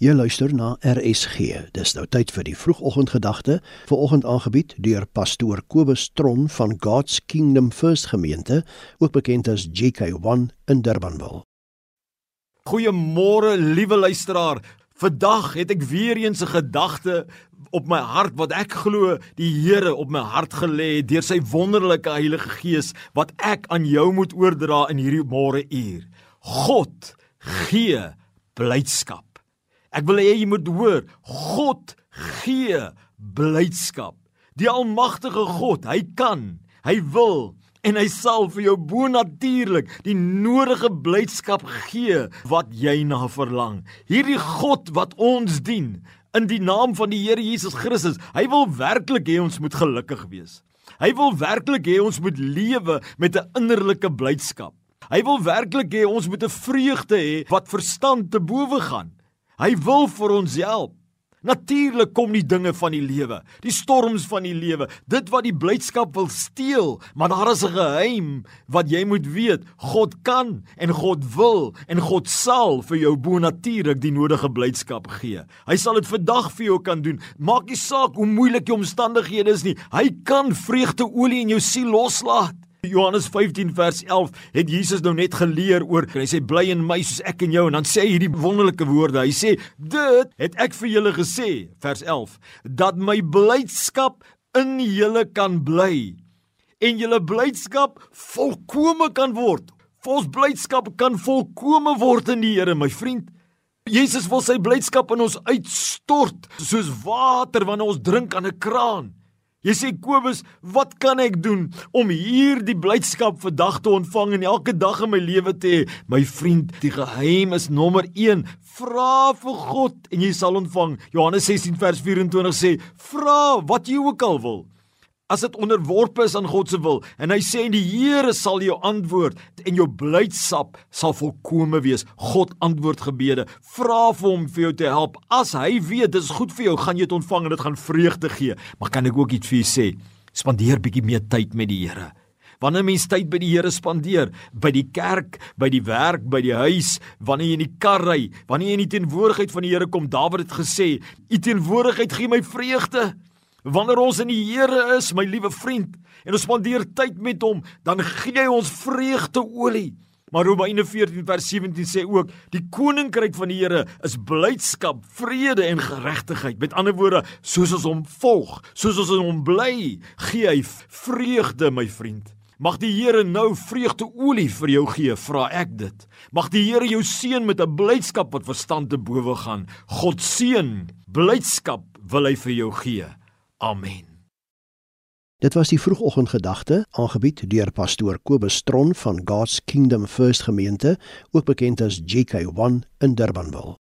Jy luister na RSG. Dis nou tyd vir die vroegoggendgedagte, vanoggend aangebied deur pastoor Kobus Tron van God's Kingdom First Gemeente, ook bekend as GK1 in Durbanville. Goeiemôre, liewe luisteraar. Vandag het ek weer eens 'n gedagte op my hart wat ek glo die Here op my hart gelê het deur sy wonderlike Heilige Gees wat ek aan jou moet oordra in hierdie môre uur. God gee blydskap. Ek wil hê jy moet hoor, God gee blydskap. Die almagtige God, hy kan, hy wil en hy sal vir jou bonatuurlik die nodige blydskap gee wat jy na verlang. Hierdie God wat ons dien in die naam van die Here Jesus Christus, hy wil werklik hê ons moet gelukkig wees. Hy wil werklik hê ons moet lewe met 'n innerlike blydskap. Hy wil werklik hê ons moet 'n vreugde hê wat verstand te bowe gaan. Hy wil vir ons help. Natuurlik kom die dinge van die lewe, die storms van die lewe, dit wat die blydskap wil steel, maar daar is 'n geheim wat jy moet weet. God kan en God wil en God sal vir jou bonatuurlik die nodige blydskap gee. Hy sal dit vandag vir jou kan doen. Maak nie saak hoe moeilik die omstandighede is nie. Hy kan vreugdeolie in jou siel loslaat. Johannes 15 vers 11 het Jesus nou net geleer oor hy sê bly in my soos ek in jou en dan sê hy hierdie wonderlike woorde. Hy sê dit het ek vir julle gesê vers 11 dat my blydskap in julle kan bly en julle blydskap volkome kan word. Vols blydskap kan volkome word in die Here my vriend. Jesus wil sy blydskap in ons uitstort soos water wanneer ons drink aan 'n kraan Jy sê Kobus, wat kan ek doen om hierdie blydskap vandag te ontvang en elke dag in my lewe te hê? My vriend, die geheim is nommer 1. Vra vir God en jy sal ontvang. Johannes 16 vers 24 sê: "Vra wat jy ook al wil." As dit onderworpe is aan God se wil en hy sê die Here sal jou antwoord en jou blydskap sal volkome wees. God antwoord gebede. Vra vir hom vir jou te help. As hy weet dit is goed vir jou, gaan jy dit ontvang en dit gaan vreugde gee. Maar kan ek ook iets vir jou sê? Spandeer bietjie meer tyd met die Here. Wanneer mens tyd by die Here spandeer, by die kerk, by die werk, by die huis, wanneer jy in die kar ry, wanneer jy in die teenwoordigheid van die Here kom, Dawid het gesê, "U teenwoordigheid gee my vreugde." Wanneer ons in die Here is, my liewe vriend, en ons spandeer tyd met hom, dan gee hy ons vreugdeolie. Maar Romeine 14 vers 17 sê ook, die koninkryk van die Here is blydskap, vrede en geregtigheid. Met ander woorde, soos ons hom volg, soos ons in hom bly, gee hy vreugde, my vriend. Mag die Here nou vreugdeolie vir jou gee, vra ek dit. Mag die Here jou seën met 'n blydskap wat verstand te bowe gaan. God seën, blydskap wil hy vir jou gee. Amen. Dit was die vroegoggendgedagte aangebied deur pastoor Kobus Stron van God's Kingdom First Gemeente, ook bekend as GK1 in Durbanville.